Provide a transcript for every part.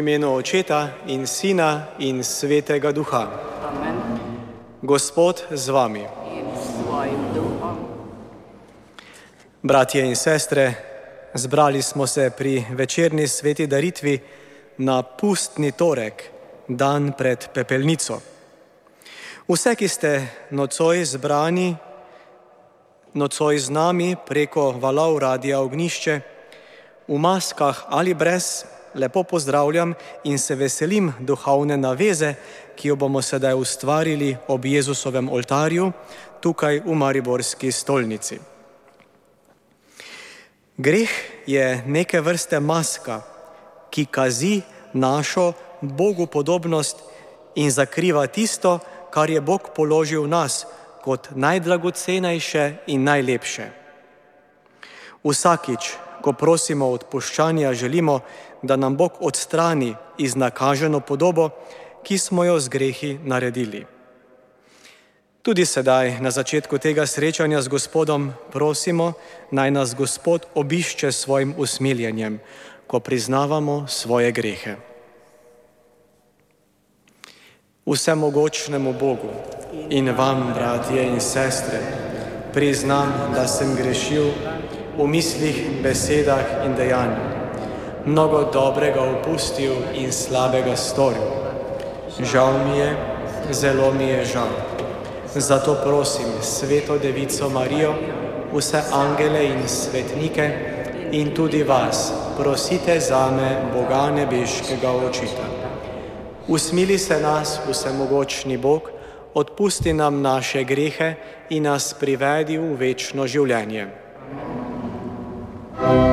Imenu Očeta in Sina in Svetega Duha. Amen. Gospod z vami. In svojim duhom. Bratje in sestre, zbrali smo se pri večerni sveti daritvi na pustni torek, dan pred pepelnico. Vse, ki ste nocoj zbrani, nocoj z nami preko valov radia Ognišče, v maskah ali brez, lepo pozdravljam in se veselim duhovne naveze, ki jo bomo sedaj ustvarili ob Jezusovem oltarju tukaj v Mariborski stolnici. Greh je neke vrste maska, ki kazi našo Bogu podobnost in zakriva tisto, kar je Bog položil v nas kot najdragocenejše in najlepše. Vsakič, ko prosimo odpuščanja, želimo, da nam Bog odstrani iznakaženo podobo, ki smo jo z grehi naredili. Tudi sedaj, na začetku tega srečanja z Gospodom, prosimo, naj nas Gospod obišče s svojim usmiljenjem, ko priznavamo svoje grehe. Vsemogočnemu Bogu in vam, bratje in sestre, priznam, da sem grešil v mislih, besedah in dejanju, mnogo dobrega opustil in slabega storil. Žal mi je, zelo mi je žal. Zato prosim Sveto Devico Marijo, vse angele in svetnike in tudi vas, prosite za me, Boga nebeškega očita. Usmili se nas, vsemogočni Bog, odpusti nam naše grehe in nas privedi v večno življenje. Molimo.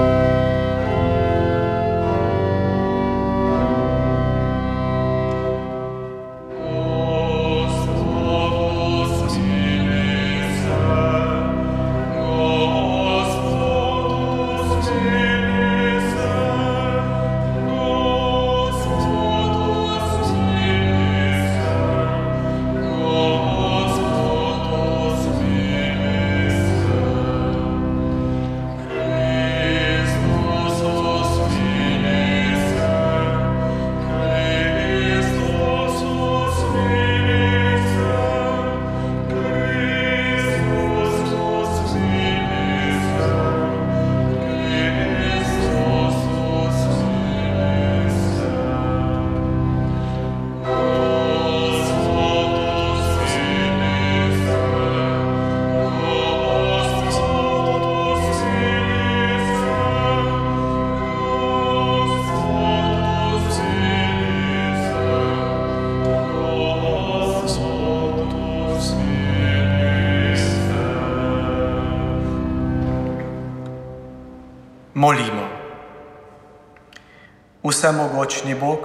Vsemogočni Bog,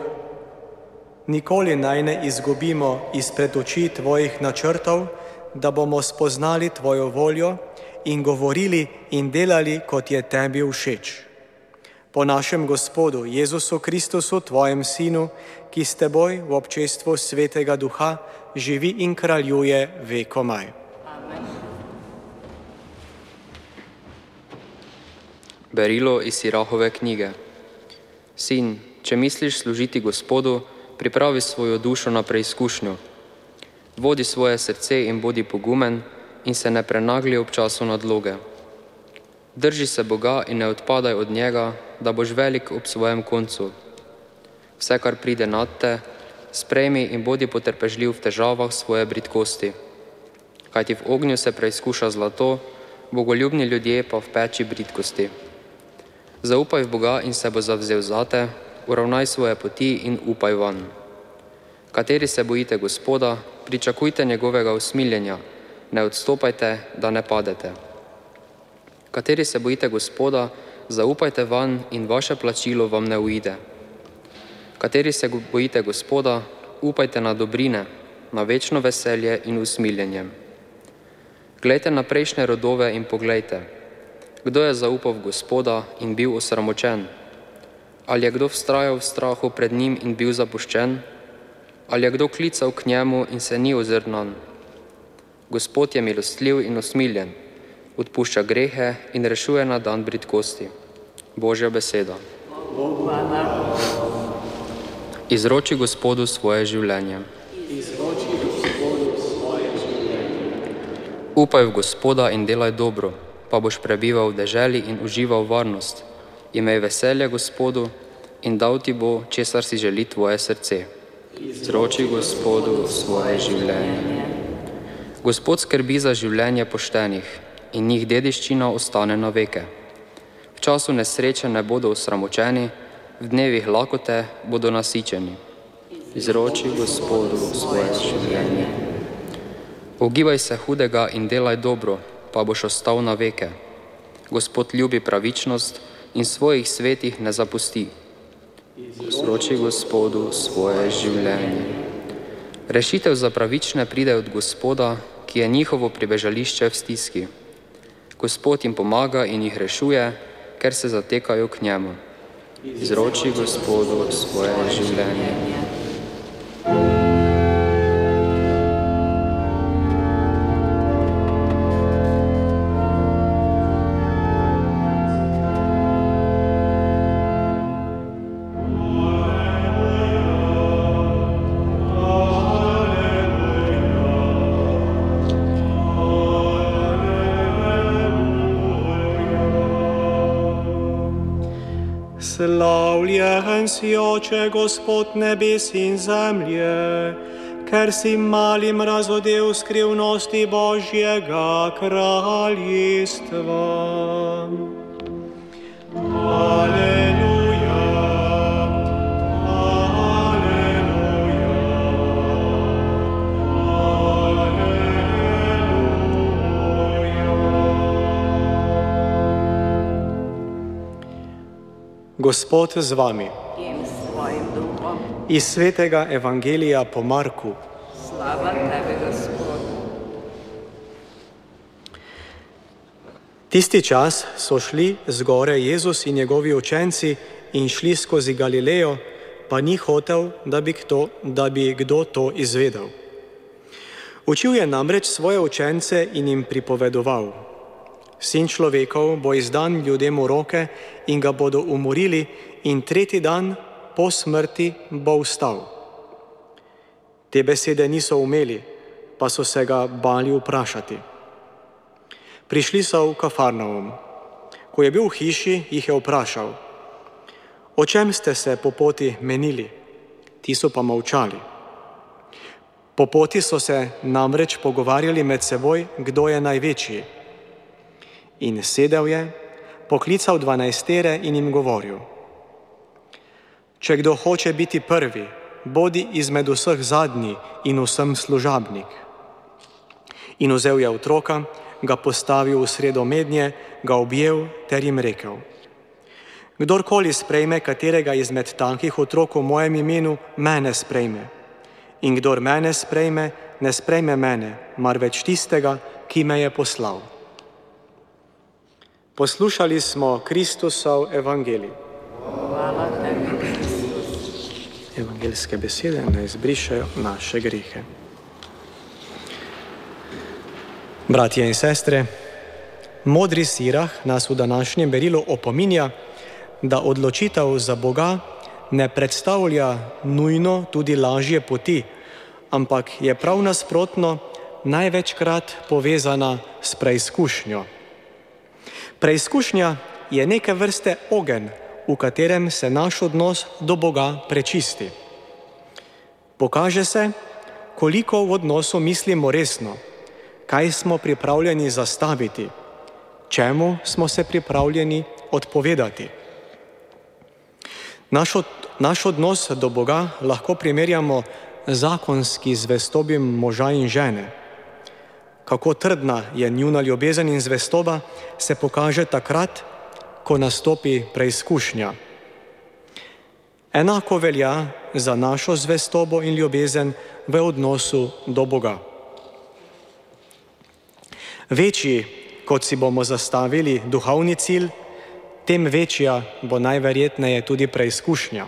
nikoli naj ne izgubimo izpred oči Tvojih načrtov, da bomo spoznali Tvojo voljo in govorili in delali, kot je Tebi všeč. Po našem Gospodu Jezusu Kristusu, Tvojem Sinu, ki s Teboj v občestvu Svetega Duha živi in kraljuje vekomaj. Berilo iz Sirahove knjige. Sin, če misliš služiti Gospodu, pripravi svojo dušo na preizkušnjo. Vodi svoje srce in bodi pogumen in se ne prenagli ob času nadloge. Drži se Boga in ne odpadaj od njega, da boš velik ob svojem koncu. Vse, kar pride nad te, sprejmi in bodi potrpežljiv v težavah svoje britkosti. Kajti v ognju se preizkuša zlato, bogoljubni ljudje pa v peči britkosti. Zaupaj v Boga in se bo zavzel zate, uravnaj svoje poti in upaj van. Kateri se bojite Gospoda, pričakujte njegovega usmiljenja, ne odstopajte, da ne padete. Kateri se bojite Gospoda, zaupajte van in vaše plačilo vam ne uide. Kateri se bojite Gospoda, upajte na dobrine, na večno veselje in usmiljenje. Glejte na prejšnje rodove in poglejte, kdo je zaupal v Gospoda in bil osramočen? Ali je kdo vztrajal v strahu pred njim in bil zapuščen? Ali je kdo klical k njemu in se ni ozrnan? Gospod je milostljiv in usmiljen, odpušča grehe in rešuje na dan britkosti. Božja beseda. Hvala. Izroči Gospodu svoje življenje. Upaj v Gospoda in delaj dobro, pa boš prebival v deželi in užival varnost. Imej veselje Gospodu in dal ti bo, česar si želi tvoje srce. Izroči Gospodu svoje življenje. Gospod skrbi za življenje poštenih in njih dediščina ostane na veke. V času nesreče ne bodo osramočeni, v dnevih lakote bodo nasičeni. Izroči Gospodu svoje življenje. Ogibaj se hudega in delaj dobro, pa boš ostal na veke. Gospod ljubi pravičnost in svojih svetih ne zapusti. Izroči Gospodu svoje življenje. Rešitev za pravične pride od Gospoda, ki je njihovo pribežališče v stiski. Gospod jim pomaga in jih rešuje, ker se zatekajo k njemu. Izroči Gospodu svoje življenje. Oče, Gospod nebes in zemlje, ker si malim razodel skrivnosti Božjega kraljestva. Aleluja, aleluja, Gospod z vami. Iz svetega evangelija po Marku. Slava tebi, Gospod. Tisti čas so šli z gore Jezus in njegovi učenci in šli skozi Galilejo, pa ni hotel, da bi kdo, da bi kdo to izvedel. Učil je namreč svoje učence in jim pripovedoval: Sin človekov bo izdan ljudem v roke in ga bodo umorili, in tretji dan po smrti bo vstal. Te besede niso umeli, pa so se ga bali vprašati. Prišli so v Kafarnaum. Ko je bil v hiši, jih je vprašal: O čem ste se po poti menili? Ti so pa molčali. Po poti so se namreč pogovarjali med seboj, kdo je največji. In sedel je, poklical dvanajstere in jim govoril: Če kdo hoče biti prvi, bodi izmed vseh zadnji in vsem služabnik. In vzel je otroka, ga postavil v sredo mednje, ga objel ter jim rekel: Kdorkoli sprejme katerega izmed tankih otrok v mojem imenu, mene sprejme. In kdor mene sprejme, ne sprejme mene, marveč tistega, ki me je poslal. Poslušali smo Kristusov evangelij. Hvala. Evangeljske besede naj izbrišajo naše grehe. Bratje in sestre, modri sirah nas v današnjem berilu opominja, da odločitev za Boga ne predstavlja nujno tudi lažje poti, ampak je prav nasprotno največkrat povezana s preizkušnjo. Preizkušnja je neke vrste ogenj, v katerem se naš odnos do Boga prečisti. Pokaže se, koliko v odnosu mislimo resno, kaj smo pripravljeni zastaviti, čemu smo se pripravljeni odpovedati. Naš, od, naš odnos do Boga lahko primerjamo zakonski zvestobim moža in žene. Kako trdna je njuna ljubezen in zvestoba, se pokaže takrat, ko nastopi preizkušnja. Enako velja za našo zvestobo in ljubezen v odnosu do Boga. Večji, kot si bomo zastavili duhovni cilj, tem večja bo najverjetneje tudi preizkušnja.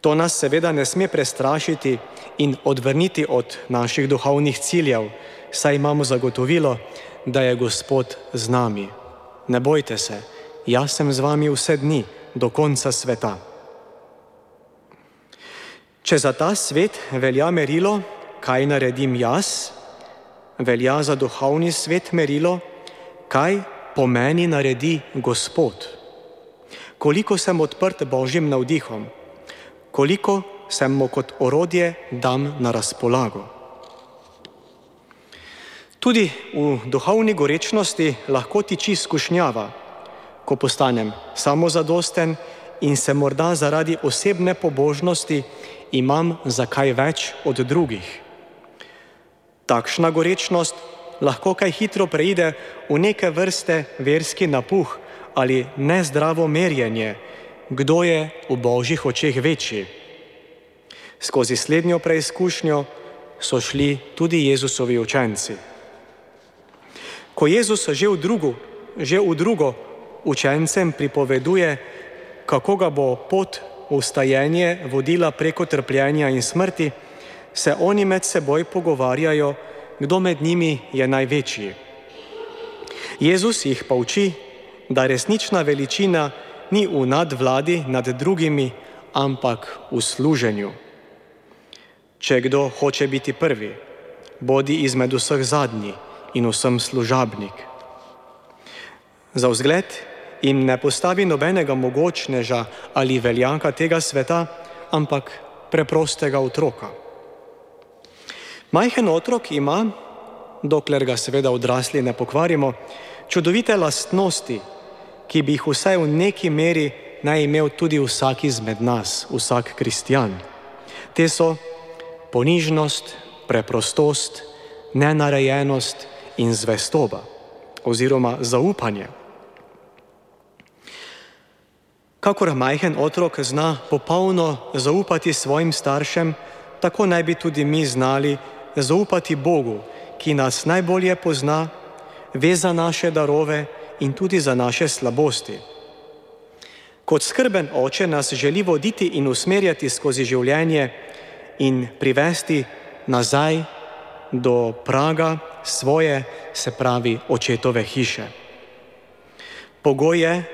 To nas seveda ne sme prestrašiti in odvrniti od naših duhovnih ciljev, saj imamo zagotovilo, da je Gospod z nami. Ne bojte se, jaz sem z vami vse dni do konca sveta. Če za ta svet velja merilo, kaj naredim jaz, velja za duhovni svet merilo, kaj po meni naredi Gospod. Koliko sem odprt božjim navdihom, koliko sem mu kot orodje dam na razpolago. Tudi v duhovni gorečnosti lahko tiči skušnjava, ko postanem samozadosten in se morda zaradi osebne pobožnosti imam za kaj več od drugih. Takšna gorečnost lahko kaj hitro preide v neke vrste verski napuh ali nezdravo merjenje, kdo je v božjih očeh večji. Skozi slednjo preizkušnjo so šli tudi Jezusovi učenci. Ko Jezus že v drugo, že v drugo učencem pripoveduje, kako ga bo pot v stajenje vodila preko trpljenja in smrti, se oni med seboj pogovarjajo, kdo med njimi je največji. Jezus jih pa uči, da resnična veličina ni v nadvladi nad drugimi, ampak v služenju. Če kdo hoče biti prvi, bodi izmed vseh zadnji in vsem služabnik. Za vzgled jim ne postavi nobenega mogočneža ali veljaka tega sveta, ampak preprostega otroka. Majhen otrok ima, dokler ga seveda odrasli ne pokvarimo, čudovite lastnosti, ki bi jih vsaj v neki meri naj imel tudi vsak izmed nas, vsak kristjan. Te so ponižnost, preprostost, nenarejenost in zvestoba oziroma zaupanje. Kakor majhen otrok zna popolno zaupati svojim staršem, tako naj bi tudi mi znali zaupati Bogu, ki nas najbolje pozna, ve za naše darove in tudi za naše slabosti. Kot skrben oče nas želi voditi in usmerjati skozi življenje in privesti nazaj do praga svoje, se pravi očetove hiše. Pogoj je,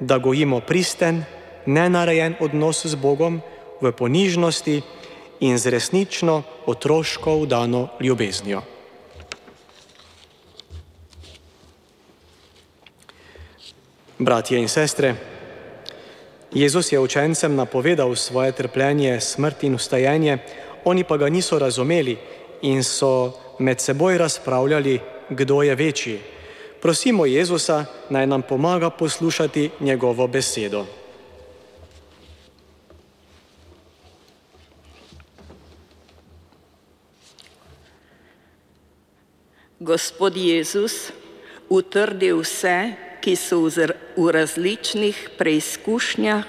da gojimo pristen, nenarejen odnos z Bogom v ponižnosti in z resnično otroško vdano ljubeznijo. Bratje in sestre, Jezus je učencem napovedal svoje trpljenje, smrt in ustajenje, oni pa ga niso razumeli in so med seboj razpravljali, kdo je večji. Prosimo Jezusa, naj nam pomaga poslušati njegovo besedo. Gospod Jezus utrdi vse, ki so v različnih preizkušnjah,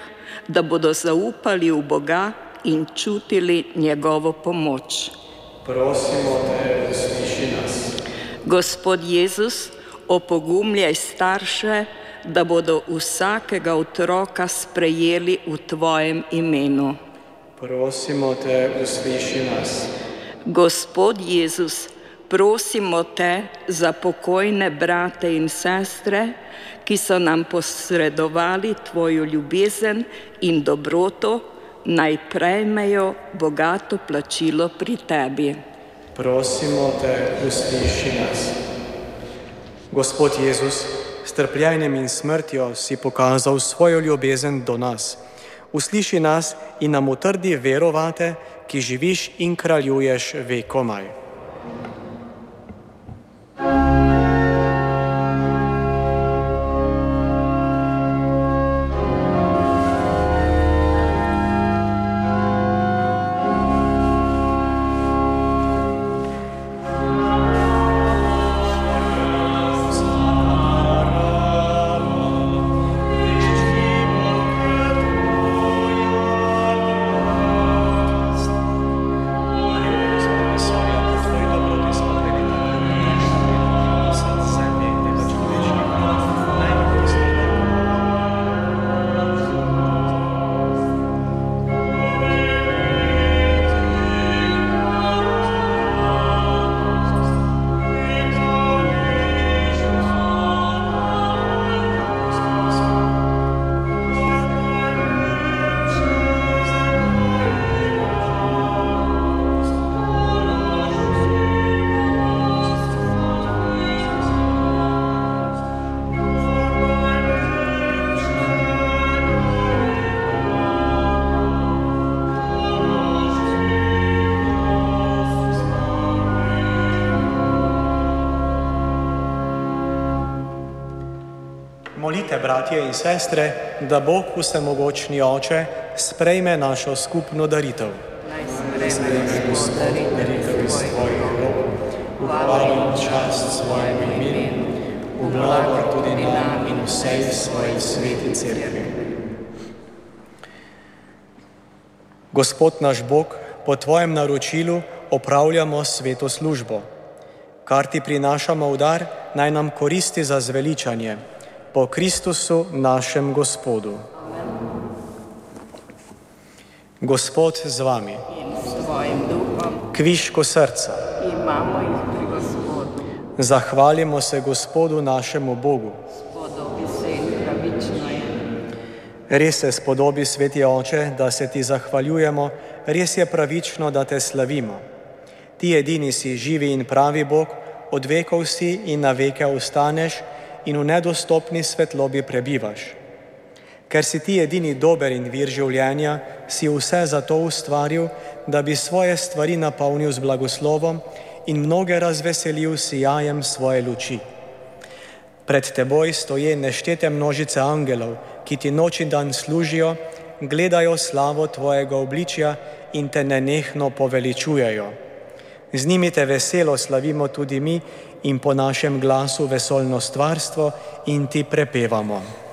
da bodo zaupali v Boga in čutili njegovo pomoč. Prosimo te, usliši nas. Gospod Jezus, opogumljaj starše, da bodo vsakega otroka sprejeli v Tvojem imenu. Prosimo te, usliši nas. Gospod Jezus, prosimo te za pokojne brate in sestre, ki so nam posredovali tvojo ljubezen in dobroto, naj prejmejo bogato plačilo pri tebi. Prosimo te, usliši nas. Gospod Jezus, s trpljenjem in smrtjo si pokazal svojo ljubezen do nas. Usliši nas in nam utrdi verovate, ki živiš in kraljuješ vekomaj. Bratje in sestre, da Bog vsemogočni Oče sprejme našo skupno daritev. Naj sprejme Gospod daritev iz tvojih rok, v hvalo in čast svojemu imenu, v blagor tudi nam in vsej svoji sveti cerkvi. Gospod naš Bog, po Tvojem naročilu opravljamo sveto službo. Kar Ti prinašamo v dar, naj nam koristi za zveličanje. Po Kristusu našem Gospodu. Gospod z vami. in s tvojim duhom Kviško srca. imamo jih pri Gospodu. Zahvalimo se Gospodu našemu Bogu. Res se spodobi, sveti oče, da se ti zahvaljujemo, res je pravično, da te slavimo. Ti edini si živi in pravi Bog, od vekov si in na veke ostaneš in v nedostopni svetlobi prebivaš. Ker si ti edini dober in vir življenja, si vse zato ustvaril, da bi svoje stvari napolnil z blagoslovom in mnoge razveselil s sijajem svoje luči. Pred teboj stoje neštete množice angelov, ki ti noč in dan služijo, gledajo slavo tvojega obličja in te nenehno poveličujejo. Z njimi te veselo slavimo tudi mi in po našem glasu vesolno stvarstvo in ti prepevamo.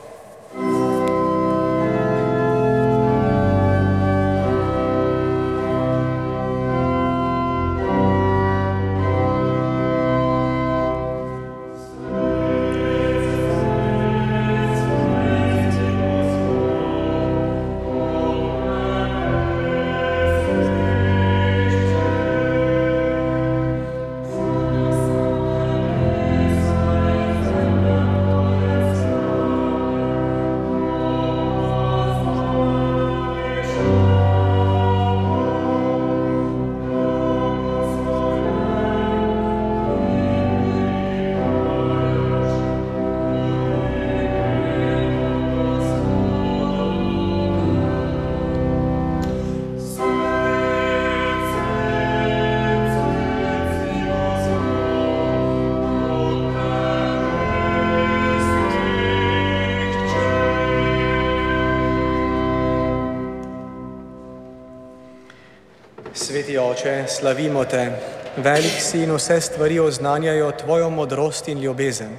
Sveti oče, slavimo te, velik si in vse stvari oznanjajo tvojo modrost in ljubezen.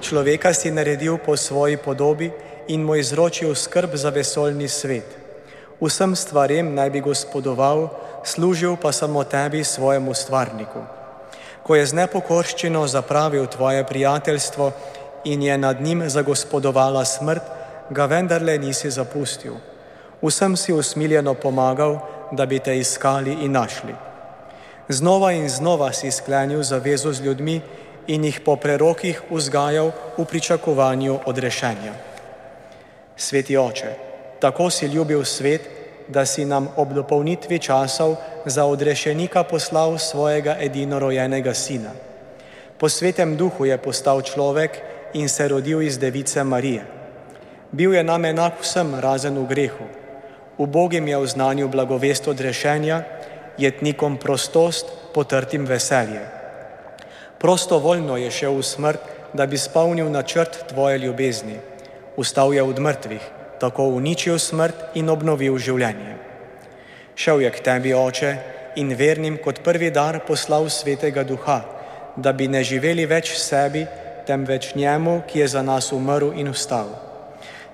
Človeka si naredil po svoji podobi in mu izročil skrb za vesoljni svet. Vsem stvarem naj bi gospodoval, služil pa samo tebi, svojemu stvarniku. Ko je z nepokorščino zapravil tvoje prijateljstvo in je nad njim zagospodovala smrt, ga vendarle nisi zapustil. Vsem si usmiljeno pomagal, da bi te iskali in našli. Znova in znova si sklenil zavezo z ljudmi in jih po prerokih vzgajal v pričakovanju odrešenja. Sveti oče, tako si ljubil svet, da si nam ob dopolnitvi časov za odrešenika poslal svojega edinorojenega sina. Po svetem duhu je postal človek in se rodil iz device Marije. Bil je nam enak vsem razen v grehu. Ubogim je oznanil blagovest odrešenja, jetnikom prostost, potrtim veselje. Prostovoljno je šel v smrt, da bi spolnil načrt tvoje ljubezni. Ustal je od mrtvih, tako uničil smrt in obnovil življenje. Šel je k tebi, oče, in vernim kot prvi dar poslal svetega duha, da bi ne živeli več sebi, temveč njemu, ki je za nas umrl in vstal.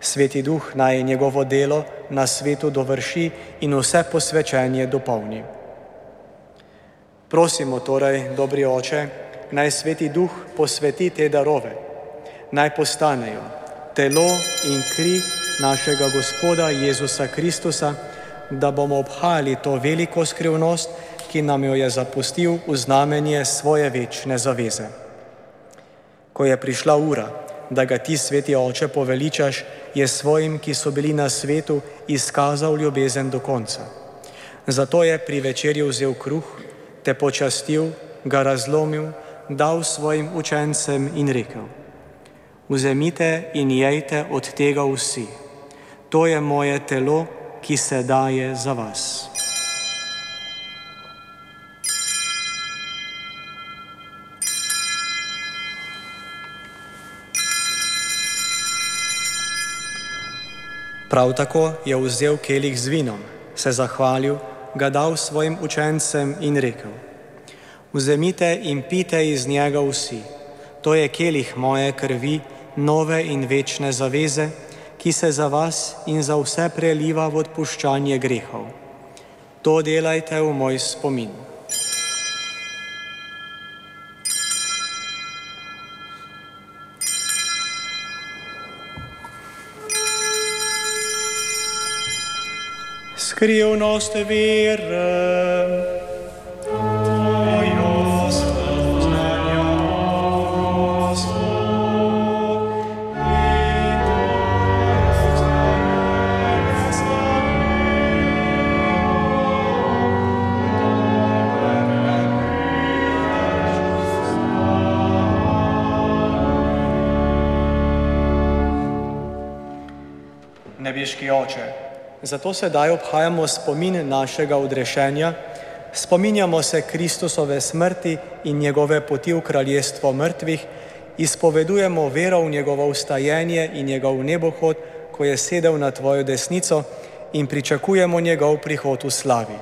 Sveti duh naj njegovo delo na svetu dovrši in vse posvečenje dopolni. Prosimo torej, dobri oče, naj sveti duh posveti te darove, naj postanejo telo in kri našega Gospoda Jezusa Kristusa, da bomo obhajali to veliko skrivnost, ki nam jo je zapustil v znamenje svoje večne zaveze. Ko je prišla ura, da ga ti, sveti oče, poveličaš, je svojim, ki so bili na svetu, izkazal ljubezen do konca. Zato je pri večerji vzel kruh, te počastil, ga razlomil, dal svojim učencem in rekel: Vzemite in jejte od tega vsi. To je moje telo, ki se daje za vas. Prav tako je vzel kelih z vinom, se zahvalil, ga dal svojim učencem in rekel: Vzemite in pite iz njega vsi, to je kelih moje krvi, nove in večne zaveze, ki se za vas in za vse preliva v odpuščanje grehov. To delajte v moj spomin. Scriu nostre virem, Niebieski Ocze, zato sedaj obhajamo spomin našega odrešenja, spominjamo se Kristusove smrti in njegove poti v kraljestvo mrtvih, izpovedujemo vero v njegovo ustajenje in njegov nebohod, ko je sedel na tvojo desnico in pričakujemo njegov prihod v slavi.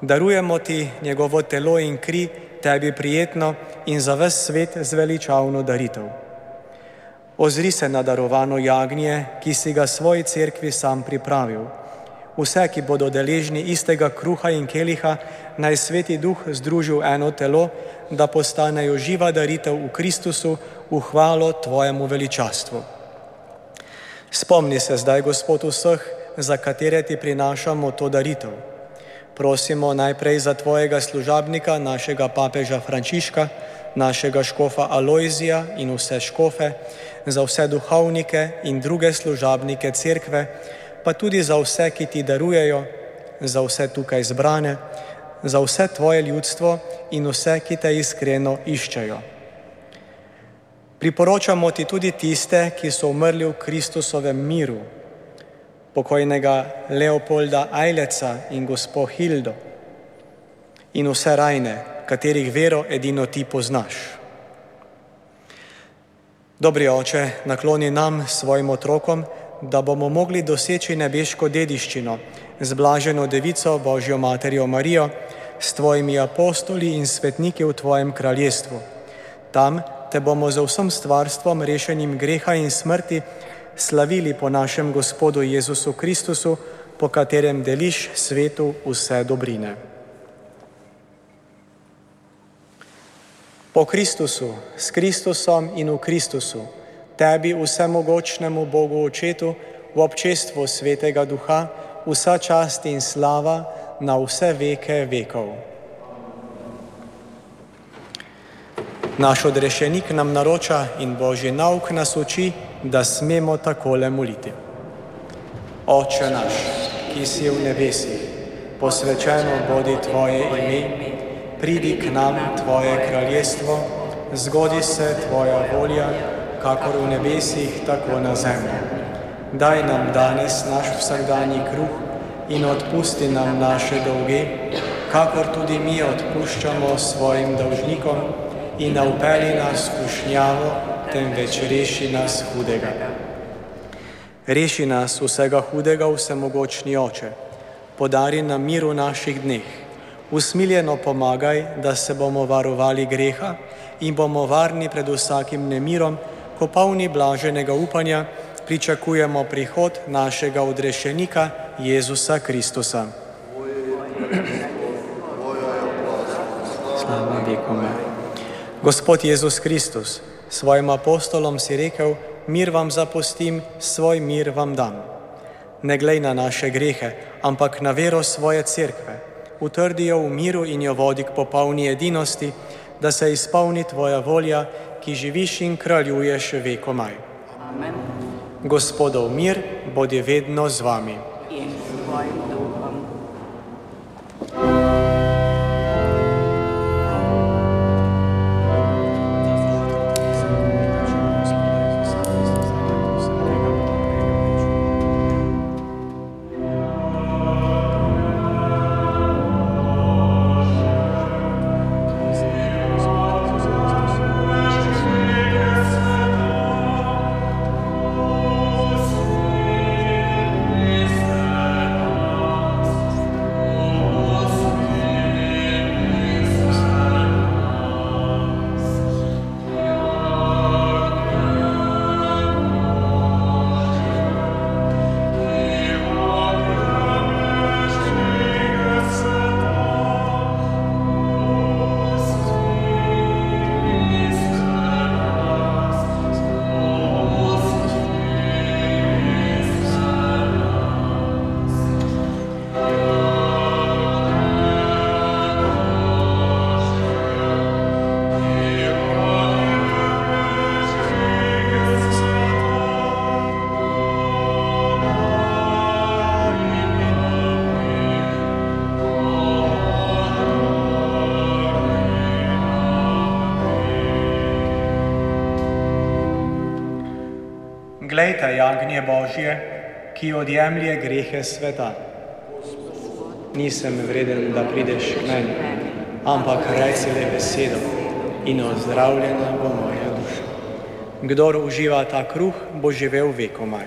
Darujemo ti njegovo telo in kri, tebi prijetno in za ves svet zveličavno daritev. Ozri se na darovano jagnje, ki si ga svoji cerkvi sam pripravil. Vse, ki bodo deležni istega kruha in keliha, naj sveti duh združil eno telo, da postanejo živa daritev v Kristusu v hvalo tvojemu veličastvu. Spomni se zdaj, Gospod, vseh, za katere ti prinašamo to daritev. Prosimo najprej za tvojega služabnika, našega papeža Frančiška, našega škofa Alojzija in vse škofe, za vse duhovnike in druge služabnike cerkve, pa tudi za vse, ki ti darujejo, za vse tukaj zbrane, za vse tvoje ljudstvo in vse, ki te iskreno iščejo. Priporočamo ti tudi tiste, ki so umrli v Kristusovem miru, pokojnega Leopolda Ajleca in gospod Hildo in vse rajne, katerih vero edino ti poznaš. Dobri oče, nakloni nam, svojim otrokom, da bomo mogli doseči nebeško dediščino z blaženo devico Božjo Materjo Marijo, s tvojimi apostoli in svetniki v tvojem kraljestvu. Tam te bomo z vsem stvarstvom rešenim greha in smrti slavili po našem Gospodu Jezusu Kristusu, po katerem deliš svetu vse dobrine. Po Kristusu, s Kristusom in v Kristusu, tebi vsemogočnemu Bogu Očetu, v občestvu Svetega Duha, vsa čast in slava na vse veke vekov. Naš odrešenik nam naroča in Božji nauk nas uči, da smemo takole moliti. Oče naš, ki si v nebesih, posvečeno bodi Tvoje ime pridi k nam Tvoje kraljestvo, zgodi se Tvoja volja, kakor v nebesih, tako na zemlji. Daj nam danes naš vsakdanji kruh in odpusti nam naše dolge, kakor tudi mi odpuščamo svojim dolžnikom in ne upeli nas v šnjavo, temveč reši nas hudega. Reši nas vsega hudega, vsemogočni oče, podari nam mir v naših dneh usmiljeno pomagaj, da se bomo varovali greha in bomo varni pred vsakim nemirom, ko polni blaženega upanja pričakujemo prihod našega odrešenika Jezusa Kristusa. Slava vekome. Gospod Jezus Kristus, svojim apostolom si rekel, mir vam zapustim, svoj mir vam dam. Ne glej na naše grehe, ampak na vero svoje cerkve utrdijo v miru in jo vodi k popolni edinosti, da se izpolni tvoja volja, ki živiš in kraljuješ vekomaj. Amen. Gospodov mir bodi vedno z vami. In s tvojim Poglejte, jagnje Božje, ki odjemlje grehe sveta. Nisem vreden, da prideš k meni, ampak reci le besedo in ozdravljena bo moja duša. Kdor uživa ta kruh, bo živel vekomaj.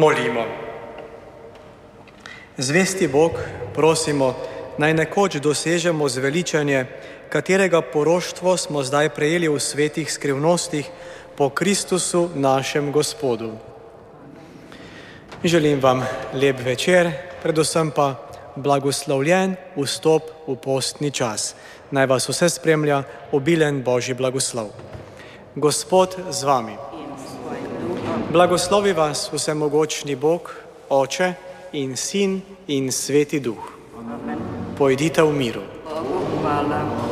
Molimo. Zvesti Bog, prosimo, naj nekoč dosežemo zveličanje, katerega poroštvo smo zdaj prejeli v svetih skrivnostih po Kristusu, našem Gospodu. Želim vam lep večer, predvsem pa blagoslovljen vstop v postni čas. Naj vas vse spremlja obilen Božji blagoslov. Gospod z vami. Blagoslovi vas vsemogočni Bog, Oče in Sin in Sveti Duh. Pojdite v miru. Hvala.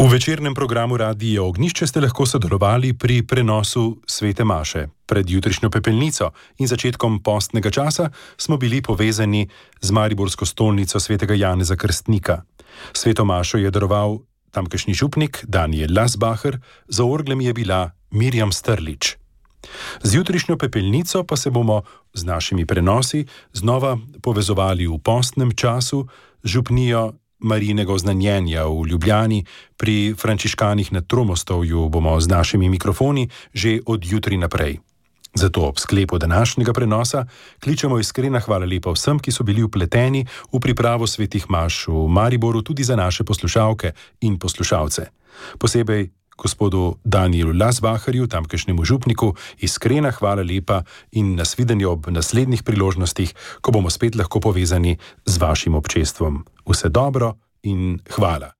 V večernem programu Radijo Ognišče ste lahko sodelovali pri prenosu Svete Maše. Pred jutrišnjo pepelnico in začetkom postnega časa smo bili povezani z Mariborsko stolnico svetega Janeza Krstnika. Sveto Mašo je daroval tamkajšnji župnik Daniel Lasbacher, za orglem je bila Mirjam Strlič. Z jutrišnjo pepelnico pa se bomo z našimi prenosi znova povezovali v postnem času župnijo Marinega oznanjenja v Ljubljani, pri Frančiškanih na Tromostovju bomo z našimi mikrofoni že od jutri naprej. Zato ob sklepu današnjega prenosa kličemo iskrena hvala lepa vsem, ki so bili upleteni v pripravo svetih maš v Mariboru, tudi za naše poslušalke in poslušalce. Posebej gospodu Danielu Lasbaharju, tamkajšnjemu župniku, iskrena hvala lepa in nasvidenje ob naslednjih priložnostih, ko bomo spet lahko povezani z vašim občestvom. Vse dobro in hvala.